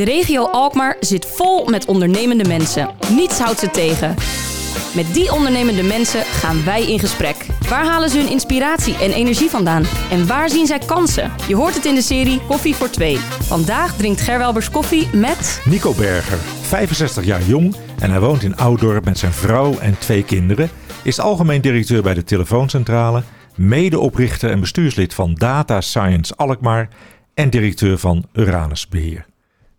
De regio Alkmaar zit vol met ondernemende mensen. Niets houdt ze tegen. Met die ondernemende mensen gaan wij in gesprek. Waar halen ze hun inspiratie en energie vandaan? En waar zien zij kansen? Je hoort het in de serie Koffie voor Twee. Vandaag drinkt Gerwelbers koffie met... Nico Berger, 65 jaar jong en hij woont in Ouddorp met zijn vrouw en twee kinderen. Is algemeen directeur bij de telefooncentrale, medeoprichter en bestuurslid van Data Science Alkmaar en directeur van Uranus Beheer.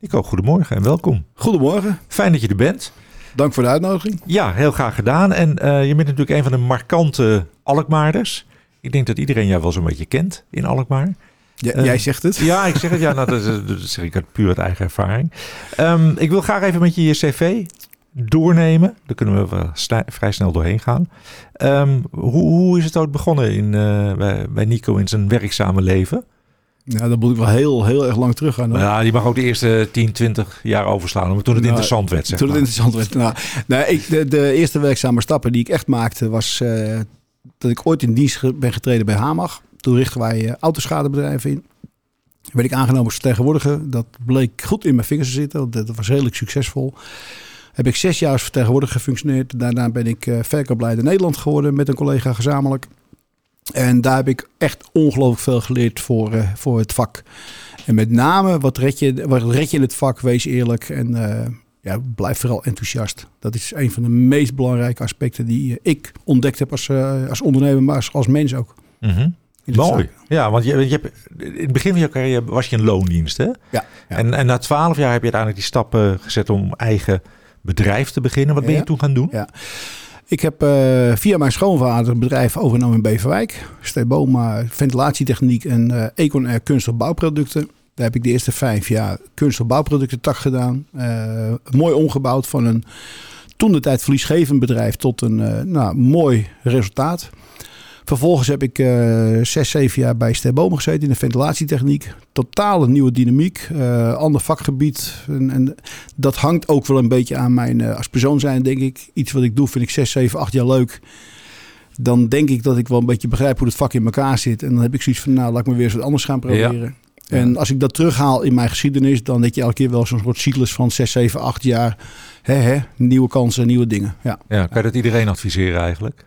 Nico, goedemorgen en welkom. Goedemorgen. Fijn dat je er bent. Dank voor de uitnodiging. Ja, heel graag gedaan. En uh, je bent natuurlijk een van de markante Alkmaarders. Ik denk dat iedereen jou wel zo'n beetje kent in Alkmaar. Ja, uh, jij zegt het. Ja, ik zeg het. Ja, nou, dat, dat zeg ik uit puur uit eigen ervaring. Um, ik wil graag even met je je cv doornemen. Daar kunnen we vrij snel doorheen gaan. Um, hoe, hoe, is het ooit begonnen in, uh, bij, bij Nico in zijn werkzame leven? Ja, dan moet ik wel heel, heel erg lang terug gaan. Ja, die mag ook de eerste 10, 20 jaar overslaan. Maar toen het nou, interessant werd, zeg Toen maar. het interessant werd. Nou, nou ik, de, de, eerste werkzame stappen die ik echt maakte... was uh, dat ik ooit in dienst ben getreden bij Hamag. Toen richten wij uh, autoschadebedrijven in. Werd ik aangenomen als vertegenwoordiger. Dat bleek goed in mijn vingers te zitten. Dat was redelijk succesvol. Heb ik zes jaar als vertegenwoordiger gefunctioneerd. Daarna ben ik uh, verkoopleider Nederland geworden met een collega gezamenlijk. En daar heb ik echt ongelooflijk veel geleerd voor, uh, voor het vak. En met name, wat red, je, wat red je in het vak? Wees eerlijk en uh, ja, blijf vooral enthousiast. Dat is een van de meest belangrijke aspecten die ik ontdekt heb als, uh, als ondernemer, maar als, als mens ook. Mm -hmm. Mooi. Ja, want je, je hebt, in het begin van je carrière was je een loondienst, hè? Ja. ja. En, en na twaalf jaar heb je uiteindelijk die stappen gezet om eigen bedrijf te beginnen. Wat ben ja. je toen gaan doen? Ja. Ik heb uh, via mijn schoonvader een bedrijf overgenomen in Beverwijk. Steboma ventilatietechniek en uh, Econ Air bouwproducten. Daar heb ik de eerste vijf jaar kunststof bouwproducten tak gedaan. Uh, mooi omgebouwd van een toen de tijd verliesgevend bedrijf tot een nou, mooi resultaat. Vervolgens heb ik uh, zes, zeven jaar bij Sterboom gezeten in de ventilatietechniek. Totale nieuwe dynamiek, uh, ander vakgebied. En, en, dat hangt ook wel een beetje aan mijn uh, als persoon zijn, denk ik. Iets wat ik doe vind ik zes, zeven, acht jaar leuk. Dan denk ik dat ik wel een beetje begrijp hoe het vak in elkaar zit. En dan heb ik zoiets van, nou laat ik me weer eens wat anders gaan proberen. Ja. En als ik dat terughaal in mijn geschiedenis, dan denk je elke keer wel zo'n soort cyclus van 6, 7, 8 jaar. Hè, hè, nieuwe kansen, nieuwe dingen. Ja. ja, kan je dat iedereen adviseren eigenlijk?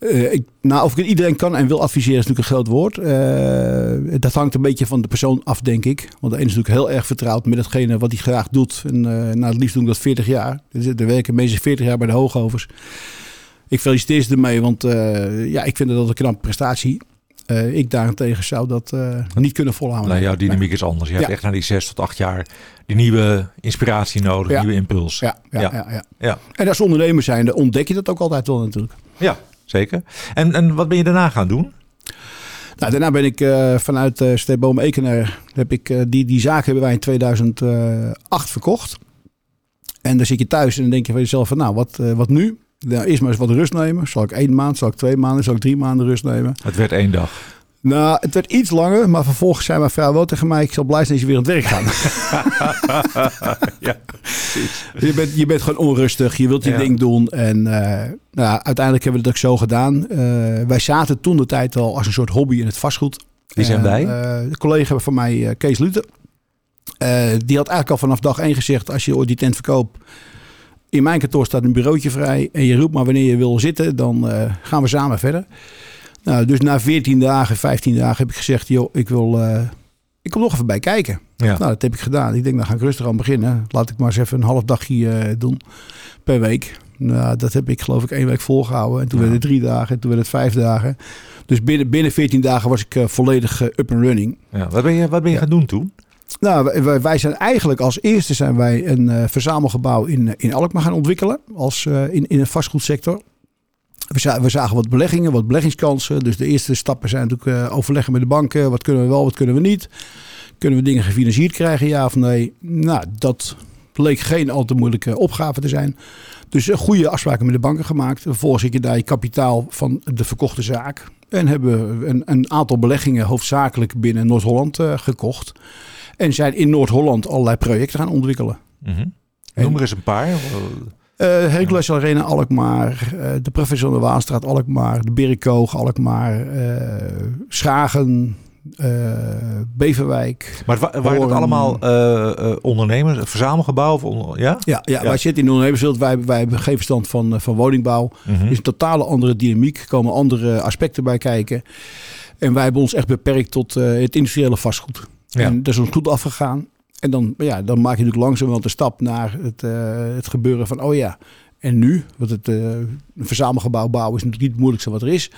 Uh, ik, nou, of ik iedereen kan en wil adviseren is natuurlijk een groot woord. Uh, dat hangt een beetje van de persoon af, denk ik. Want de ene is natuurlijk heel erg vertrouwd met hetgene wat hij graag doet. En uh, nou, het liefst doe ik dat 40 jaar. Er werken meestal 40 jaar bij de hoogovers. Ik feliciteer ze ermee, want ja, ik vind dat een knappe prestatie. ik daarentegen zou dat niet kunnen volhouden. Nou, jouw dynamiek is anders. Je ja. hebt echt na die 6 tot 8 jaar die nieuwe inspiratie nodig, ja. nieuwe impuls. Ja, ja, ja. Ja, ja, En als ondernemer zijnde ontdek je dat ook altijd wel natuurlijk. Ja, zeker. En, en wat ben je daarna gaan doen? Nou, daarna ben ik uh, vanuit uh, Steeboom Ekener, heb ik, uh, die, die zaak hebben wij in 2008 verkocht. En dan zit je thuis en dan denk je van jezelf van nou, wat, wat nu? Nou, eerst maar eens wat rust nemen. Zal ik één maand, zal ik twee maanden, zal ik drie maanden rust nemen? Het werd één dag. Nou, het werd iets langer, maar vervolgens zei mijn vrouw wel tegen mij: Ik zal blij zijn dat je weer aan het werk gaat. ja, je, bent, je bent gewoon onrustig, je wilt je ja. ding doen. En uh, nou, uiteindelijk hebben we het ook zo gedaan. Uh, wij zaten toen de tijd al als een soort hobby in het vastgoed. Wie zijn wij? Uh, de collega van mij, Kees Luther, die had eigenlijk al vanaf dag één gezegd: Als je ooit die tent verkoopt. In mijn kantoor staat een bureautje vrij. En je roept maar wanneer je wil zitten, dan gaan we samen verder. Nou, dus na 14 dagen, 15 dagen heb ik gezegd, joh, ik wil, uh, ik kom nog even bij kijken. Ja. Nou, dat heb ik gedaan. Ik denk, dan ga ik rustig aan beginnen. Laat ik maar eens even een half dagje uh, doen per week. Nou, dat heb ik geloof ik één week volgehouden. En toen ja. werd het drie dagen, en toen werd het vijf dagen. Dus binnen, binnen 14 dagen was ik uh, volledig up and running. Ja, wat ben je, wat ben je ja. gaan doen toen? Nou, wij, wij, zijn eigenlijk als eerste zijn wij een verzamelgebouw in, in Alkmaar gaan ontwikkelen. Als, in, in de vastgoedsector. We zagen, wat beleggingen, wat beleggingskansen. Dus de eerste stappen zijn natuurlijk uh, overleggen met de banken. Wat kunnen we wel, wat kunnen we niet? Kunnen we dingen gefinancierd krijgen, ja of nee? Nou, dat bleek geen al te moeilijke opgave te zijn. Dus uh, goede afspraken met de banken gemaakt. Vervolgens zit je daar je kapitaal van de verkochte zaak. En hebben we een, een aantal beleggingen hoofdzakelijk binnen Noord-Holland uh, gekocht. En zijn in Noord-Holland allerlei projecten gaan ontwikkelen. Mm -hmm. Noem er eens een paar. Uh, Hercules Arena Alkmaar, uh, de Professor de Waanstraat Alkmaar, de Birkoog Alkmaar, uh, Schagen, uh, Beverwijk. Maar wa- waren het allemaal uh, ondernemers, een verzamelgebouw? Of on ja? Ja, ja, ja, wij zitten in de ondernemerswereld. Wij, wij hebben geen verstand van, van woningbouw. Mm -hmm. is een totale andere dynamiek. Er komen andere aspecten bij kijken. En wij hebben ons echt beperkt tot het industriële vastgoed. Ja. En dat is ons goed afgegaan. En dan, ja, dan maak je natuurlijk langzaam wel de stap naar het, het gebeuren van... oh ja, en nu? Want het uh, een verzamelgebouw bouwen is natuurlijk niet het moeilijkste wat er is.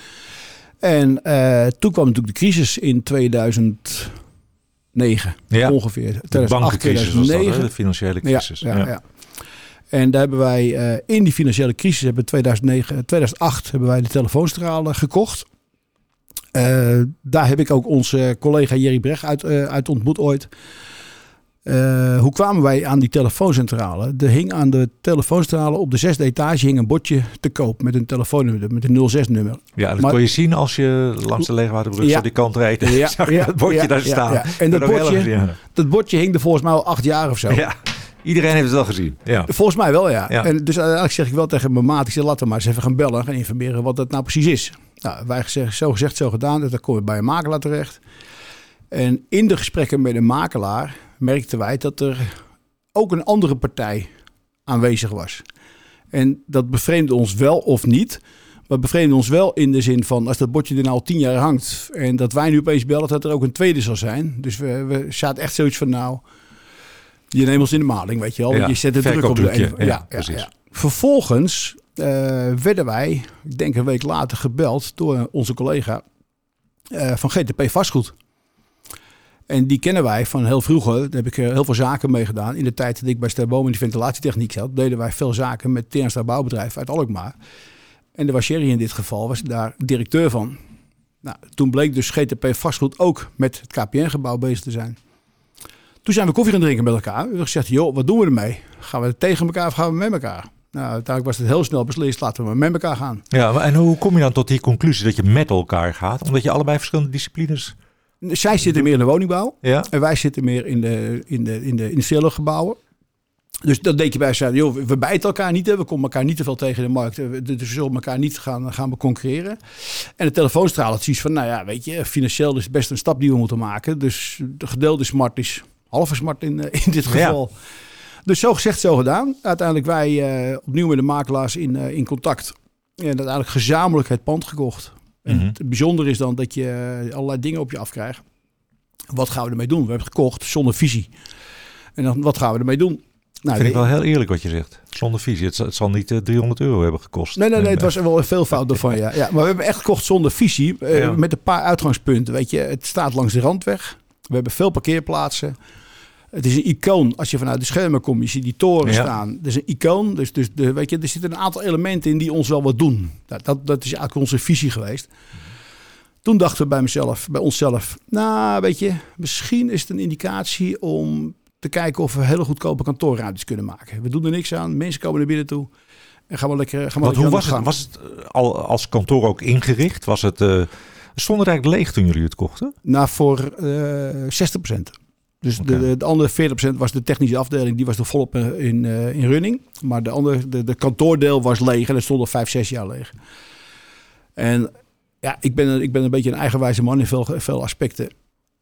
En uh, toen kwam natuurlijk de crisis in 2009 ja, ongeveer. De 2008, 2009. Was dat, de financiële crisis. Ja, ja, ja. En daar hebben wij in die financiële crisis, hebben 2009, 2008 hebben wij de telefoonstralen gekocht. daar heb ik ook onze collega Jerry Brecht uit, uit ontmoet ooit. Uh, hoe kwamen wij aan die telefooncentrale? Er hing aan de telefooncentrale op de zesde etage hing een bordje te koop met een telefoonnummer, met een 06-nummer. Ja, dat maar, kon je zien als je langs de Leegwaterbrug ja, zo die kant rijdt. Ja, zag je ja, dat bordje ja, daar staan. Ja, En dat bordje, dat bordje hing er volgens mij al acht jaar of zo. Iedereen heeft het wel gezien. Ja. Volgens mij wel, ja. En dus uiteindelijk zeg ik wel tegen mijn maat, ik zeg, laten we maar eens even gaan bellen en informeren wat dat nou precies is. Nou, wij gezegd, zo gezegd, zo gedaan. Dus dan kom je bij een makelaar terecht. En in de gesprekken met een makelaar merkten wij dat er ook een andere partij aanwezig was. En dat bevreemde ons wel of niet. Maar bevreemde ons wel in de zin van als dat bordje er nou al tien jaar hangt. En dat wij nu opeens bellen dat er ook een tweede zal zijn. Dus we, we zaten echt zoiets van nou. Je neemt ons in de maling, weet je wel. Ja, je zet de druk op de ja, ja, ja, precies. ja. Vervolgens uh, werden wij, ik denk een week later, gebeld door onze collega uh, van GTP Vastgoed. En die kennen wij van heel vroeger. Daar heb ik heel veel zaken mee gedaan. In de tijd dat ik bij Sterboom in die ventilatietechniek zat, deden wij veel zaken met Ternstra Bouwbedrijf uit Alkmaar. En de was in dit geval, was daar directeur van. Nou, toen bleek dus GTP vastgoed ook met het KPN-gebouw bezig te zijn. Toen zijn we koffie gaan drinken met elkaar. We hebben gezegd, joh, wat doen we ermee? Gaan we tegen elkaar of gaan we met elkaar? Nou, uiteindelijk was het heel snel beslist, laten we met elkaar gaan. Ja, en hoe kom je dan tot die conclusie dat je met elkaar gaat? Omdat je allebei verschillende disciplines zij zitten meer in de woningbouw. Ja. En wij zitten meer in de, in de, in de industriële gebouwen. Dus dat denk je bij zeiden, joh, we bijten elkaar niet, hè. we komen elkaar niet te veel tegen de markt. Dus we zullen elkaar niet gaan, gaan concurreren. En de telefoonstraal had zoiets van, nou ja, weet je, financieel is best een stap die we moeten maken. Dus de gedeelde smart is halve smart in, in dit geval. Ja. Dus zo gezegd, zo gedaan. Uiteindelijk wij uh, opnieuw met de makelaars in, uh, in contact. En uiteindelijk gezamenlijk het pand gekocht. En mm-hmm. Het bijzondere is dan dat je allerlei dingen op je afkrijgt. Wat gaan we ermee doen? We hebben gekocht zonder visie. En dan, wat gaan we ermee doen? Nou, vind ik wel heel eerlijk wat je zegt. Zonder visie. Het, het zal niet uh, 300 euro hebben gekost. Nee, nee, nee. Het was wel veel fout ervan, ja. ja. Maar we hebben echt gekocht zonder visie. Uh, ja. Met een paar uitgangspunten. Weet je, het staat langs de randweg. We hebben veel parkeerplaatsen. Het is een icoon. Als je vanuit de schermen komt, je ziet die toren ja. staan. Het is een icoon. Dus, dus de, weet je, er zitten een aantal elementen in die ons wel wat doen. Dat, dat, dat is eigenlijk onze visie geweest. Toen dachten we bij mezelf, bij onszelf, nou weet je, misschien is het een indicatie om te kijken of we hele goedkope kantoorruimtes kunnen maken. We doen er niks aan, mensen komen er binnen toe en gaan we lekker gaan we Want hoe was het? Was het al als kantoor ook ingericht? Was het, uh, stond het eigenlijk leeg toen jullie het kochten? Nou, voor uh, 60%. Dus okay. de, de, andere 40% was de technische afdeling, die was er volop in, uh, in running. Maar de andere, de, de kantoordeel was leeg en dat stond al vijf, zes jaar leeg. En ja, ik ben, ik ben een beetje een eigenwijze man in veel, veel aspecten.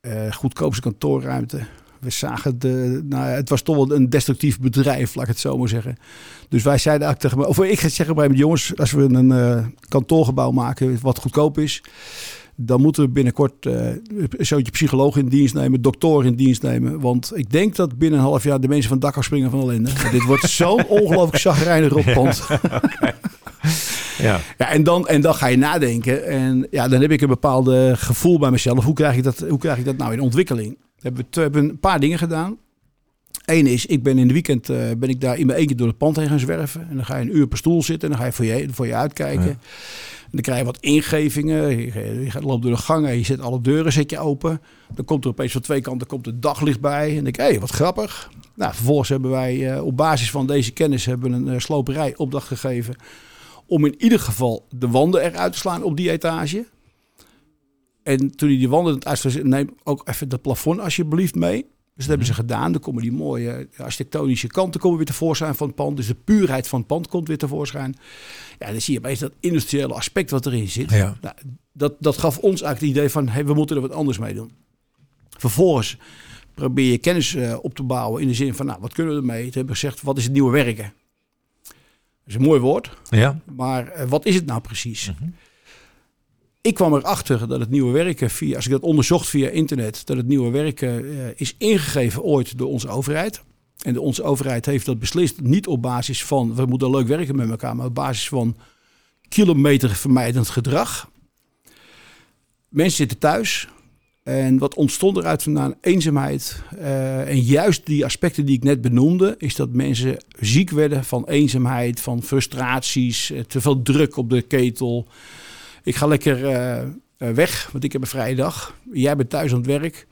Uh, goedkoopste kantoorruimte. We zagen de, nou, het was toch wel een destructief bedrijf, laat ik het zo maar zeggen. Dus wij zeiden eigenlijk tegen me, of ik ga zeggen bij mijn jongens, als we een uh, kantoorgebouw maken wat goedkoop is, dan moeten we binnenkort uh, een psycholoog in dienst nemen, dokter in dienst nemen. Want ik denk dat binnen een half jaar de mensen van het dak afspringen van ellende. dit wordt zo'n ongelooflijk rotpand. okay. Ja. ja en, dan, en dan ga je nadenken. En ja, dan heb ik een bepaald gevoel bij mezelf. Hoe krijg ik dat, hoe krijg ik dat nou in ontwikkeling? We hebben, we hebben een paar dingen gedaan. Eén is, ik ben in de weekend uh, ben ik daar in mijn eentje door het pand heen gaan zwerven. En dan ga je een uur per stoel zitten en dan ga je voor je, voor je uitkijken. Ja. En dan krijg je wat ingevingen. Je, je gaat loopt door de gangen, je zet alle deuren zet je open. Dan komt er opeens van twee kanten komt het daglicht bij. En dan denk ik, hé, hey, wat grappig. Nou, vervolgens hebben wij uh, op basis van deze kennis hebben een uh, sloperij opdracht gegeven om in ieder geval de wanden eruit te slaan op die etage. En toen hij die wanden het neem ook even het plafond alsjeblieft mee. Dus dat hebben ze gedaan. Dan komen die mooie architectonische kanten komen weer tevoorschijn van het pand. Dus de puurheid van het pand komt weer tevoorschijn. Ja, dan zie je opeens dat industriële aspect wat erin zit. Ja. Nou, dat, dat gaf ons eigenlijk het idee van, hey, we moeten er wat anders mee doen. Vervolgens probeer je kennis eh, op te bouwen in de zin van, nou, wat kunnen we ermee? Toen hebben we gezegd, wat is het nieuwe werken? Dat is een mooi woord, Ja. maar eh, wat is het nou precies? Mhm. Ik kwam erachter dat het nieuwe werken, via, als ik dat onderzocht via internet, dat het nieuwe werken eh, is ingegeven ooit door onze overheid. En de, onze overheid heeft dat beslist niet op basis van we moeten leuk werken met elkaar, maar op basis van kilometervermijdend gedrag. Mensen zitten thuis. En wat ontstond eruit vandaan? Eenzaamheid. Eh, en juist die aspecten die ik net benoemde, is dat mensen ziek werden van eenzaamheid, van frustraties, eh, te veel druk op de ketel. Ik ga lekker eh, eh, weg, want ik heb een vrije dag. Jij bent thuis aan het werk.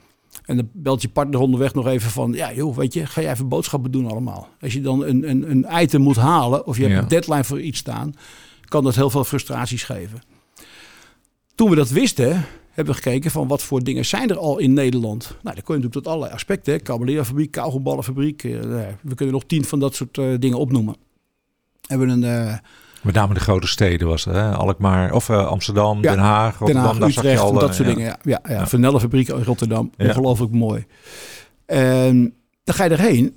En dan belt je partner onderweg nog even van... ja joh, weet je, ga jij even boodschappen doen allemaal. Als je dan een, een, een item moet halen... of je hebt Ja. een deadline voor iets staan... kan dat heel veel frustraties geven. Toen we dat wisten, hebben we gekeken van... wat voor dingen zijn er al in Nederland. Nou, dan kon je natuurlijk tot allerlei aspecten. hè. Kabeljauwfabriek, kauwgomballenfabriek. eh, nou we kunnen nog tien van dat soort eh, dingen opnoemen. Hebben een... eh, Met name de grote steden was het, hè? Alkmaar, of eh, Amsterdam, Ja, Den Haag, Den Rotterdam. Haag, daar zag je al, dat eh, soort ja. dingen. Ja, ja. Vanellenfabriek in Rotterdam, ongelooflijk mooi. En dan ga je erheen.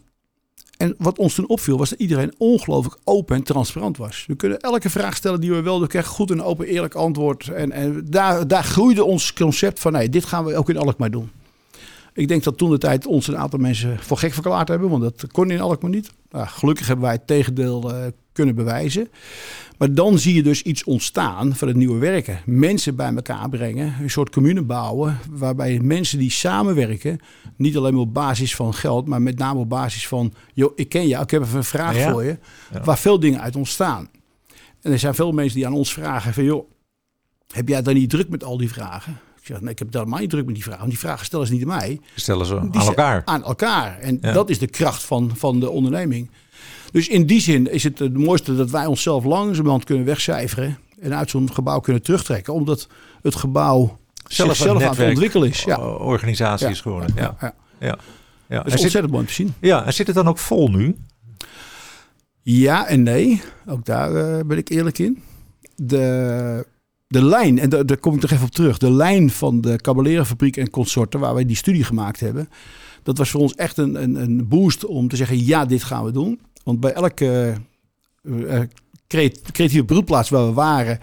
En wat ons toen opviel was dat iedereen ongelooflijk open en transparant was. We kunnen elke vraag stellen die we wilden. We kregen goed en open eerlijk antwoord. En, en daar, daar groeide ons concept van, nee, dit gaan we ook in Alkmaar doen. Ik denk dat toen de tijd ons een aantal mensen voor gek verklaard hebben, want dat kon in Alkmaar niet. Nou, gelukkig hebben wij het tegendeel eh, kunnen bewijzen. Maar dan zie je dus iets ontstaan van het nieuwe werken. Mensen bij elkaar brengen, een soort commune bouwen, waarbij mensen die samenwerken, niet alleen maar op basis van geld, maar met name op basis van, joh, ik ken jou, ik heb even een vraag Ja. voor je, Ja. waar veel dingen uit ontstaan. En er zijn veel mensen die aan ons vragen van, joh, heb jij dan niet druk met al die vragen? Ik zeg, nee, ik heb helemaal niet druk met die vragen. Want die vragen stellen ze niet aan mij. Stellen ze Die aan elkaar. Aan elkaar. En Ja. dat is de kracht van, van de onderneming. Dus in die zin is het het mooiste dat wij onszelf langzamerhand kunnen wegcijferen. En uit zo'n gebouw kunnen terugtrekken. Omdat het gebouw Zelf een aan het ontwikkelen is. Ja. organisatie is geworden. Ja. Ja. Ja. Ja. Dat En is zit, ontzettend mooi om te zien. ja, en zit het dan ook vol nu? Ja en nee. Ook daar eh, ben ik eerlijk in. De, de lijn, en daar, daar kom ik nog even op terug. De lijn van de Cabalera-fabriek en consorten, waar wij die studie gemaakt hebben. Dat was voor ons echt een, een, een boost om te zeggen, ja, dit gaan we doen. Want bij elke eh, eh, creat- creatieve broedplaats waar we waren,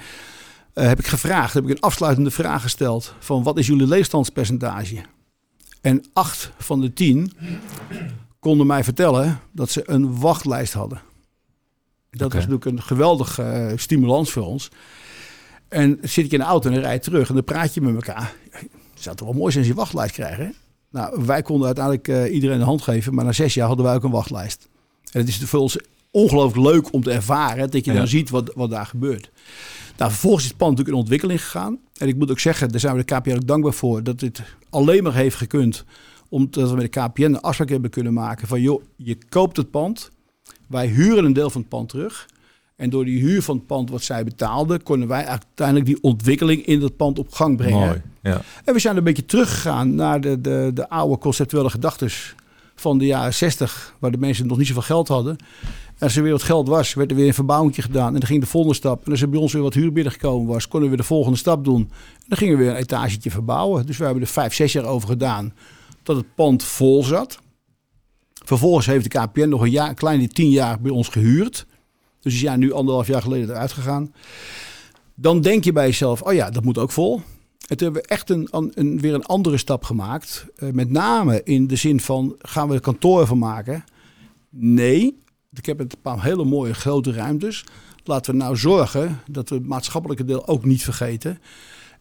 eh, heb ik gevraagd, heb ik een afsluitende vraag gesteld van wat is jullie leegstandspercentage? En acht van de tien konden mij vertellen dat ze een wachtlijst hadden. Dat Oké. was natuurlijk een geweldige stimulans voor ons. En zit ik in de auto en dan rijd terug en dan praat je met elkaar. Het zou toch wel mooi zijn als je een wachtlijst krijgt, hè? Nou, wij konden uiteindelijk iedereen de hand geven, maar na zes jaar hadden wij ook een wachtlijst. En het is voor ons ongelooflijk leuk om te ervaren dat je Ja. dan ziet wat, wat daar gebeurt. Nou, vervolgens is het pand natuurlijk in ontwikkeling gegaan. En ik moet ook zeggen, daar zijn we de KPN ook dankbaar voor, dat dit alleen maar heeft gekund omdat we met de KPN een afspraak hebben kunnen maken van joh, je koopt het pand, wij huren een deel van het pand terug. En door die huur van het pand wat zij betaalden, konden wij uiteindelijk die ontwikkeling in dat pand op gang brengen. Mooi. Ja. En we zijn een beetje teruggegaan naar de, de, de oude conceptuele gedachten van de jaren 60, waar de mensen nog niet zoveel geld hadden. En als er weer wat geld was, werd er weer een verbouwing gedaan. En dan ging de volgende stap. En als er bij ons weer wat huur binnengekomen was, konden we de volgende stap doen. En dan gingen we weer een etagetje verbouwen. Dus we hebben er vijf, zes jaar over gedaan dat het pand vol zat. Vervolgens heeft de KPN nog een, jaar, kleine tien jaar bij ons gehuurd. Dus die zijn nu anderhalf jaar geleden eruit gegaan. Dan denk je bij jezelf, oh ja, dat moet ook vol. Toen hebben we echt een, een, weer een andere stap gemaakt. Eh, met name in de zin van, gaan we er kantoor van maken? Nee, ik heb een paar hele mooie grote ruimtes. Laten we nou zorgen dat we het maatschappelijke deel ook niet vergeten.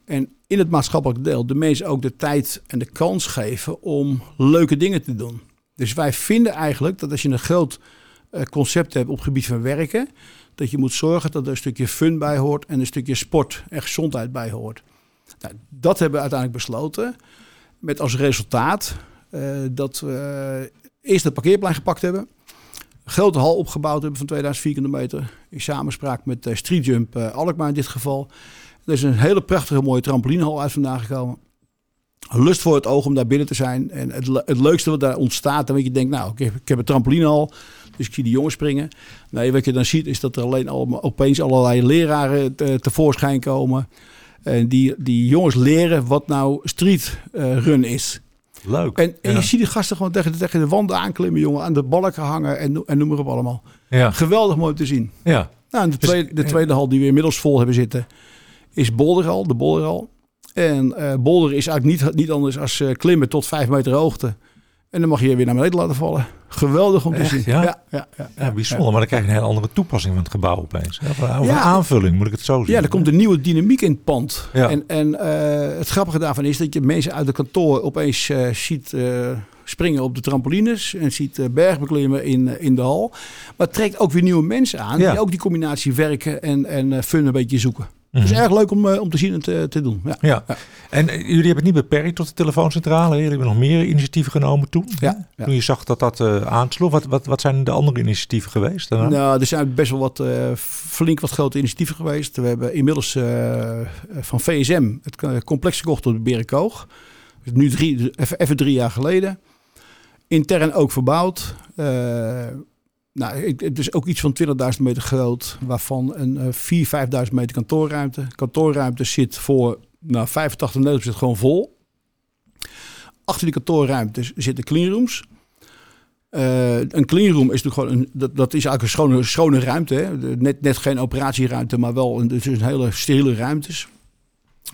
En in het maatschappelijke deel de mensen ook de tijd en de kans geven om leuke dingen te doen. Dus wij vinden eigenlijk dat als je een groot eh, concept hebt op het gebied van werken, dat je moet zorgen dat er een stukje fun bij hoort en een stukje sport en gezondheid bij hoort. Nou, dat hebben we uiteindelijk besloten. Met als resultaat eh, dat we eerst het parkeerplein gepakt hebben. Een grote hal opgebouwd hebben van 2000 vierkante meter. In samenspraak met eh, Street Jump eh, Alkmaar in dit geval. Er is een hele prachtige mooie trampolinehal uit vandaan gekomen. lust voor het oog om daar binnen te zijn. En het, het leukste wat daar ontstaat, dan weet je denkt, nou, ik heb, ik heb een trampoline al, dus ik zie die jongens springen. Nee, wat je dan ziet is dat er alleen allemaal, opeens allerlei leraren te- tevoorschijn komen. En die, die jongens leren wat nou street eh, run is. Leuk. En, en ja. je ziet die gasten gewoon tegen, de- tegen de wanden aanklimmen, jongen, aan de balken hangen en, en noem maar op allemaal. ja. Geweldig mooi om te zien. ja. Nou, en de, Dus- tweede, de tweede hal die we inmiddels vol hebben zitten is Bolderhal, de Bolderhal. En eh Bolder is eigenlijk niet, niet anders als eh, klimmen tot vijf meter hoogte. En dan mag je je weer naar beneden laten vallen. Geweldig om te Echt, zien. ja? ja, ja, ja. Ja, bijzonder. Maar dan krijg je een hele andere toepassing van het gebouw opeens. Of een, aanvulling, moet ik het zo zien. Ja, er komt een nieuwe dynamiek in het pand. Ja. En, en eh, het grappige daarvan is dat je mensen uit het kantoor opeens eh, ziet eh, springen op de trampolines. En ziet bergbeklimmen in, in de hal. Maar het trekt ook weer nieuwe mensen aan. Die ook die combinatie werken en, en fun een beetje zoeken. Mhm. Het is erg leuk om, eh, om te zien en te, te doen. Ja. Ja. En eh, jullie hebben het niet beperkt tot de telefooncentrale. Jullie hebben nog meer initiatieven genomen toen. Ja, ja. Toen je zag dat dat eh, aansloeg. Wat, wat, wat zijn de andere initiatieven geweest daarna? Nou, er zijn best wel wat, flink wat grote initiatieven geweest. We hebben inmiddels van VSM het complex gekocht op de Berenkoog. Dus nu drie, even, even drie jaar geleden. Intern ook verbouwd. Eh, nou, het is ook iets van 20.000 meter groot, waarvan een eh 4.000, 5.000 meter kantoorruimte. Kantoorruimte zit voor nou, 85, 90 gewoon vol. Achter die kantoorruimtes zitten cleanrooms. Eh, een cleanroom is natuurlijk gewoon een, dat, dat is eigenlijk een schone, schone ruimte. Hè? Net, net geen operatieruimte, maar wel een, het een hele steriele ruimtes.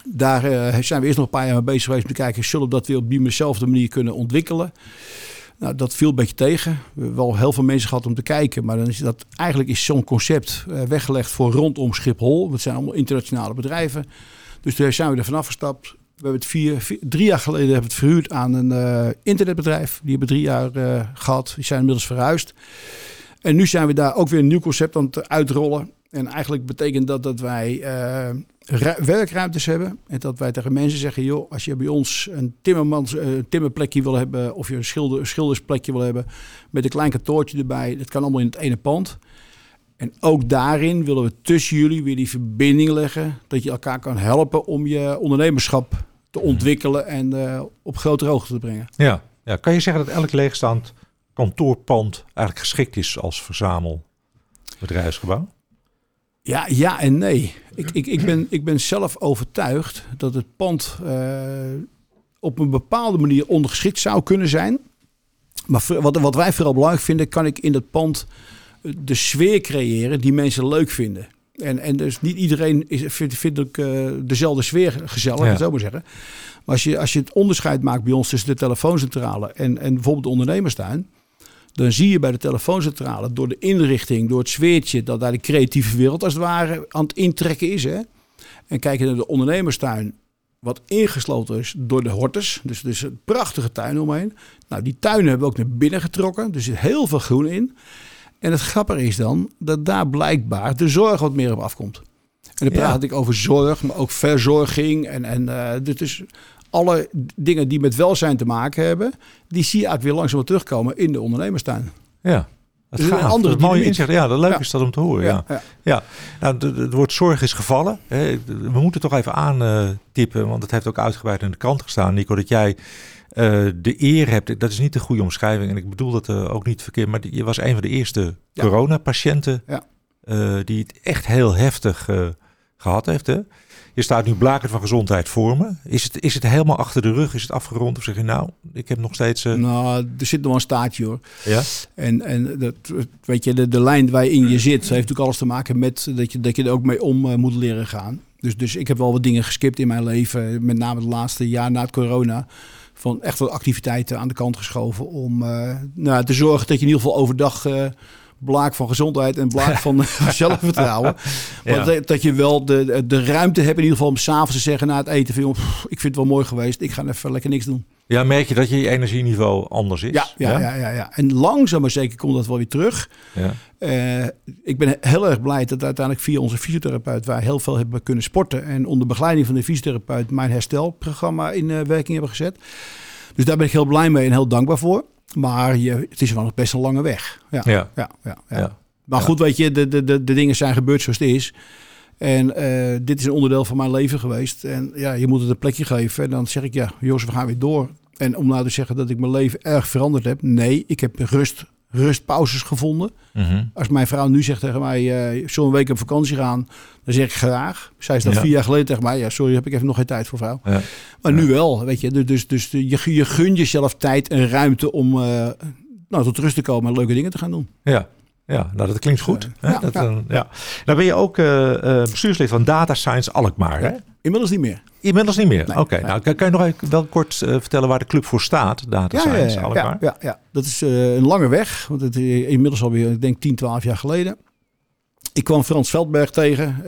Daar eh, zijn we eerst nog een paar jaar mee bezig geweest om te kijken, zullen we dat weer op diezelfde manier kunnen ontwikkelen? Nou, dat viel een beetje tegen. We hebben wel heel veel mensen gehad om te kijken, maar dan is dat eigenlijk is zo'n concept eh, weggelegd voor rondom Schiphol. Het zijn allemaal internationale bedrijven. Dus daar zijn we er vanaf gestapt. We hebben het vier, drie jaar geleden hebben het verhuurd aan een eh, internetbedrijf. Die hebben drie jaar eh, gehad. Die zijn inmiddels verhuisd. En nu zijn we daar ook weer een nieuw concept aan het uitrollen. En eigenlijk betekent dat dat wij werkruimtes hebben. En dat wij tegen mensen zeggen: joh, als je bij ons een timmermans, eh, timmerplekje wil hebben. of je een schilder, schildersplekje wil hebben. met een klein kantoortje erbij. Dat kan allemaal in het ene pand. En ook daarin willen we tussen jullie weer die verbinding leggen. Dat je elkaar kan helpen om je ondernemerschap te ontwikkelen en eh, op grotere hoogte te brengen. Ja. ja. Kan je zeggen dat elk leegstaand kantoorpand eigenlijk geschikt is als verzamelbedrijfsgebouw? Ja, ja en nee. Ik, ik, ik, ben, ik ben zelf overtuigd dat het pand eh, op een bepaalde manier ondergeschikt zou kunnen zijn. Maar wat, wat wij vooral belangrijk vinden, kan ik in dat pand eh, de sfeer creëren die mensen leuk vinden. En, en dus niet iedereen is, vindt, vindt ook eh, dezelfde sfeer gezellig, ja. zo maar zeggen. Maar als je, als je het onderscheid maakt bij ons tussen de telefooncentrale en, en bijvoorbeeld de ondernemerstuin. Dan zie je bij de telefooncentrale door de inrichting, door het sfeertje, dat daar de creatieve wereld als het ware aan het intrekken is. Hè? En kijk je naar de ondernemerstuin, wat ingesloten is door de hortus. Dus, dus een prachtige tuin omheen. Nou, die tuinen hebben we ook naar binnen getrokken. Er zit heel veel groen in. En het grappige is dan dat daar blijkbaar de zorg wat meer op afkomt. En dan Ja. praat ik over zorg, maar ook verzorging. En, en eh, dit is alle dingen die met welzijn te maken hebben, die zie je eigenlijk weer langzaam terugkomen in de ondernemerstuin. Ja. Dat Dus een gaat. andere dat is mooi dynamiek. inzicht. Ja, dat leuk Ja. is dat om te horen. Ja. ja. Ja, nou, het woord zorg is gevallen. We moeten toch even aantippen, want het heeft ook uitgebreid in de krant gestaan, Nico, dat jij eh, de eer hebt. Dat is niet de goede omschrijving en ik bedoel dat eh, ook niet verkeerd, maar je was een van de eerste coronapatiënten Ja. eh, die het echt heel heftig eh, gehad heeft. Hè? Je staat nu blakend van gezondheid voor me. Is het, is het helemaal achter de rug? Is het afgerond? Of zeg je nou, ik heb nog steeds... eh, Nou, er zit nog een staartje hoor. ja? En, en dat, weet je, de, de lijn waarin je zit, heeft natuurlijk alles te maken met dat je, dat je er ook mee om eh, moet leren gaan. Dus, dus ik heb wel wat dingen geskipt in mijn leven, met name het laatste jaar na het corona. Van echt wat activiteiten aan de kant geschoven om eh, nou, te zorgen dat je in ieder geval overdag blaak van gezondheid en blaak van zelfvertrouwen. Ja. Maar dat, dat je wel de, de ruimte hebt in ieder geval om s'avonds te zeggen na het eten van, joh, pff, ik vind het wel mooi geweest, ik ga even lekker niks doen. ja, merk je dat je energieniveau anders is? Ja, ja, ja, ja, ja. En langzaam maar zeker komt dat wel weer terug. Ja. Eh, ik ben heel erg blij dat uiteindelijk via onze fysiotherapeut wij heel veel hebben kunnen sporten. En onder begeleiding van de fysiotherapeut mijn herstelprogramma in eh, werking hebben gezet. Dus daar ben ik heel blij mee en heel dankbaar voor. Maar je, het is wel nog best een lange weg. Ja, Ja. ja, ja. Maar goed, weet je, de, de, de, de dingen zijn gebeurd zoals het is. En eh, dit is een onderdeel van mijn leven geweest. En ja, je moet het een plekje geven. En dan zeg ik, ja, Jos, we gaan weer door. En om nou te zeggen dat ik mijn leven erg veranderd heb. Nee, ik heb rust, rustpauzes gevonden. Mhm. Als mijn vrouw nu zegt tegen mij, uh, zullen een week op vakantie gaan? Dan zeg ik graag. Zij is dat Ja. vier jaar geleden tegen mij. Ja, sorry, heb ik even nog geen tijd voor vrouw. Ja. Maar Ja. nu wel, weet je. Dus, dus, dus je, je gunt jezelf tijd en ruimte om eh, nou, tot rust te komen en leuke dingen te gaan doen. Ja. Ja, nou dat klinkt goed. Eh, hè? ja, dat, ja. ja. Nou ben je ook eh, eh, bestuurslid van Data Science Alkmaar, hè? Inmiddels niet meer. Inmiddels niet meer. Nee, Oké, nee. nou kan, kan je nog even wel kort vertellen waar de club voor staat, Data Science Alkmaar? ja, ja, ja. Dat is een lange weg. Want het is inmiddels alweer, ik denk 10, 12 jaar geleden. Ik kwam Frans Veldberg tegen.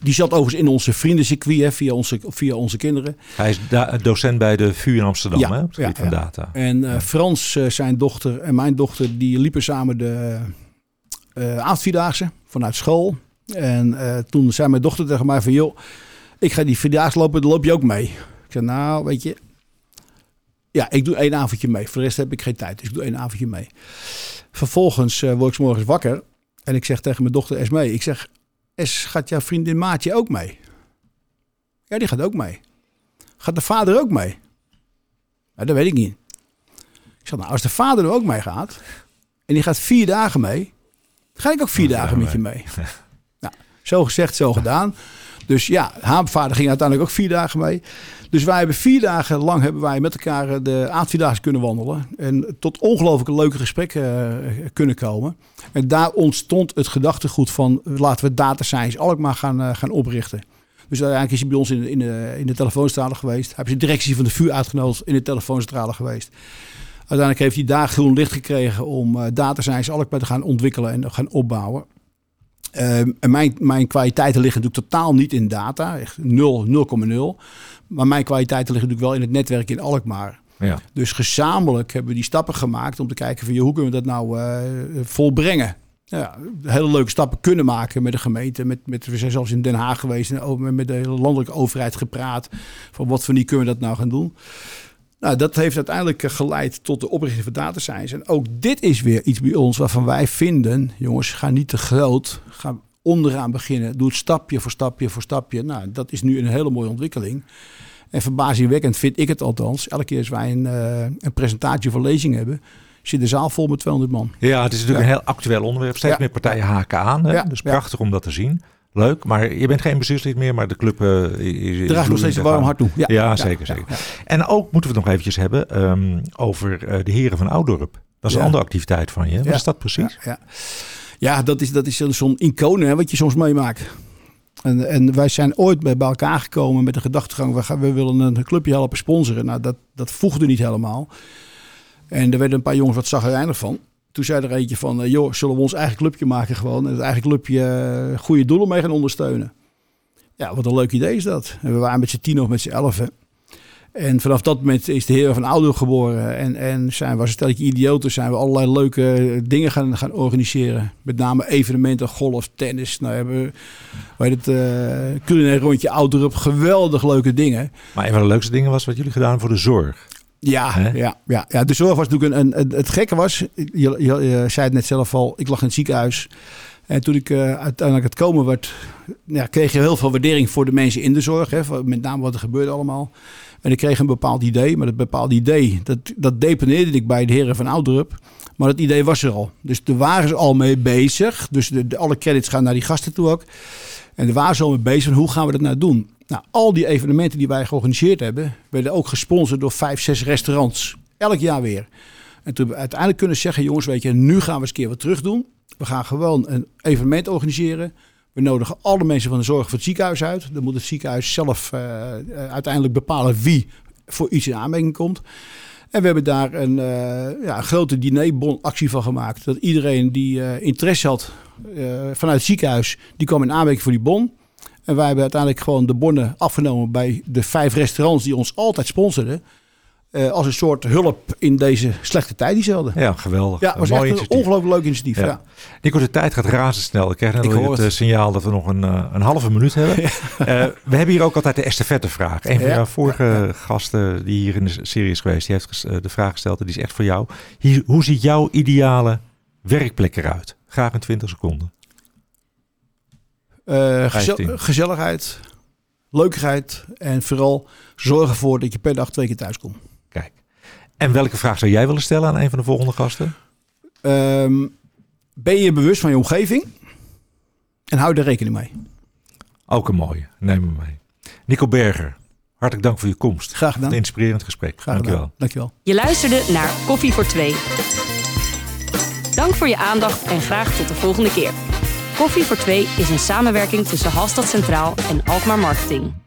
Die zat overigens in onze vriendencircuit hè, via, onze, via onze kinderen. Hij is docent bij de VU in Amsterdam, Ja, hè, op het gebied ja, van ja. data. En Frans, zijn dochter en mijn dochter, die liepen samen de eh avondvierdaagse vanuit school. En eh, toen zei mijn dochter tegen mij van, joh, ik ga die vierdaagse lopen, dan loop je ook mee. Ik zei, nou, weet je, ja, ik doe één avondje mee. Voor de rest heb ik geen tijd, dus ik doe één avondje mee. Vervolgens eh, word ik morgens wakker en ik zeg tegen mijn dochter Esmee, ik zeg, Es, gaat jouw vriendin Maatje ook mee? Ja, die gaat ook mee. Gaat de vader ook mee? Nou, dat weet ik niet. Ik zeg, nou, als de vader er ook mee gaat en die gaat vier dagen mee, ga ik ook vier dagen met je mee. nou, zo gezegd, zo gedaan. Dus ja, haar vader ging uiteindelijk ook vier dagen mee. Dus wij hebben vier dagen lang hebben wij met elkaar eh, de avondvierdaagse kunnen wandelen. En tot ongelooflijk leuke gesprekken eh, kunnen komen. En daar ontstond het gedachtegoed van laten we Data Science Alkmaar gaan, eh, gaan oprichten. Dus uiteindelijk is hij bij ons in, de- in, de, in de telefooncentrale geweest. Hij heeft de directie van de VU uitgenodigd in de telefooncentrale geweest. Uiteindelijk heeft hij daar groen licht gekregen om eh, data science Alkmaar te gaan ontwikkelen en gaan opbouwen. Ehm, en mijn, mijn kwaliteiten liggen natuurlijk totaal niet in data, echt 0, 0,0. Maar mijn kwaliteiten liggen natuurlijk wel in het netwerk in Alkmaar. Ja. Dus gezamenlijk hebben we die stappen gemaakt om te kijken van joh, hoe kunnen we dat nou eh, volbrengen. Ja, hele leuke stappen kunnen maken met de gemeente. Met, met, we zijn zelfs in Den Haag geweest en ook met de hele landelijke overheid gepraat. Van wat voor die kunnen we dat nou gaan doen. Nou, dat heeft uiteindelijk eh, geleid tot de oprichting van Data Science. En ook dit is weer iets bij ons waarvan wij vinden, jongens, ga niet te groot. Ga onderaan beginnen. Doe het stapje voor stapje voor stapje. Nou, dat is nu een hele mooie ontwikkeling. En verbazingwekkend vind ik het althans. Elke keer als wij een, eh, een presentatie of een lezing hebben, zit de zaal vol met 200 man. ja, het is natuurlijk Ja. een heel actueel onderwerp. Steeds Ja. meer partijen haken aan. Hè? Ja, Dus prachtig om dat te zien. Leuk, maar je bent geen bestuurslid meer, maar de club eh, is... is Draag nog steeds een warm hart toe. Ja, Ja, zeker, zeker. En ook moeten we het nog eventjes hebben ehm, over eh, de heren van Oudorp. Dat is een andere activiteit van je. Wat is dat precies? Ja, ja. dat is, dat is zo'n icoon hè, wat je soms meemaakt. En, en wij zijn ooit bij bij elkaar gekomen met de gedachtegang... we, gaan, we willen een clubje helpen sponsoren. Nou, dat, dat voegde niet helemaal. En er werden een paar jongens wat zagrijnig van. Toen zei er eentje van... eh, joh, zullen we ons eigen clubje maken gewoon... en het eigen clubje eh, goede doelen mee gaan ondersteunen. Ja, wat een leuk idee is dat. En we waren met z'n tien of met z'n elfen. En vanaf dat moment is de heer van Oudo geboren. En, en zijn we als een idioten zijn we allerlei leuke dingen gaan, gaan organiseren. Met name evenementen, golf, tennis. Nou hebben we, het, uh, culinair rondje Ouderup. Geweldig leuke dingen. Maar een van de leukste dingen was wat jullie gedaan voor de zorg. Ja, ja, ja, ja, de zorg was natuurlijk een, een, het gekke was, je, je, je zei het net zelf al, ik lag in het ziekenhuis. En toen ik uh, uiteindelijk het komen werd, ja, kreeg je heel veel waardering voor de mensen in de zorg. Hè, voor, met name wat er gebeurde allemaal. En ik kreeg een bepaald idee, maar dat bepaald idee, dat, dat deponeerde ik bij de heren van Ouderup. Maar dat idee was er al. Dus daar waren ze al mee bezig. Dus de, de, alle credits gaan naar die gasten toe ook. En daar waren ze al mee bezig van hoe gaan we dat nou doen. Nou, al die evenementen die wij georganiseerd hebben, werden ook gesponsord door vijf, zes restaurants. Elk jaar weer. En toen we uiteindelijk kunnen zeggen, jongens, weet je, nu gaan we eens een keer wat terug doen. We gaan gewoon een evenement organiseren. We nodigen alle mensen van de zorg voor het ziekenhuis uit. Dan moet het ziekenhuis zelf uh, uiteindelijk bepalen wie voor iets in aanmerking komt. En we hebben daar een, uh, ja, een grote dinerbonactie van gemaakt. Dat iedereen die interesse had vanuit het ziekenhuis, die kwam in aanmerking voor die bon. En wij hebben uiteindelijk gewoon de bonnen afgenomen bij de vijf restaurants die ons altijd sponsorden. Uh, als een soort hulp in deze slechte tijd die ze hadden. Ja, geweldig. Ja, was echt een ongelooflijk leuk initiatief. Ja. Ja. Nico, de tijd gaat razendsnel. Ik krijg net al het, het signaal dat we nog een, uh, een halve minuut hebben. Ja. Uh, we hebben hier ook altijd de estafettevraag. Een van jouw vorige gasten die hier in de serie is geweest, die heeft de vraag gesteld. En die is echt voor jou. Hier, hoe ziet jouw ideale werkplek eruit? Graag in 20 seconden. Eh, gezel- 15. gezelligheid, leukigheid en vooral zorg ervoor dat je per dag twee keer thuis komt. Kijk. En welke vraag zou jij willen stellen aan een van de volgende gasten? Ehm, ben je bewust van je omgeving en hou er rekening mee. Ook een mooie. Neem hem mee. Nico Berger, hartelijk dank voor je komst. Graag gedaan. Een inspirerend gesprek. Graag Dankjewel. gedaan. Dankjewel. Je luisterde naar Koffie voor Twee. Dank voor je aandacht en graag tot de volgende keer. Koffie voor Twee is een samenwerking tussen Halstad Centraal en Alkmaar Marketing.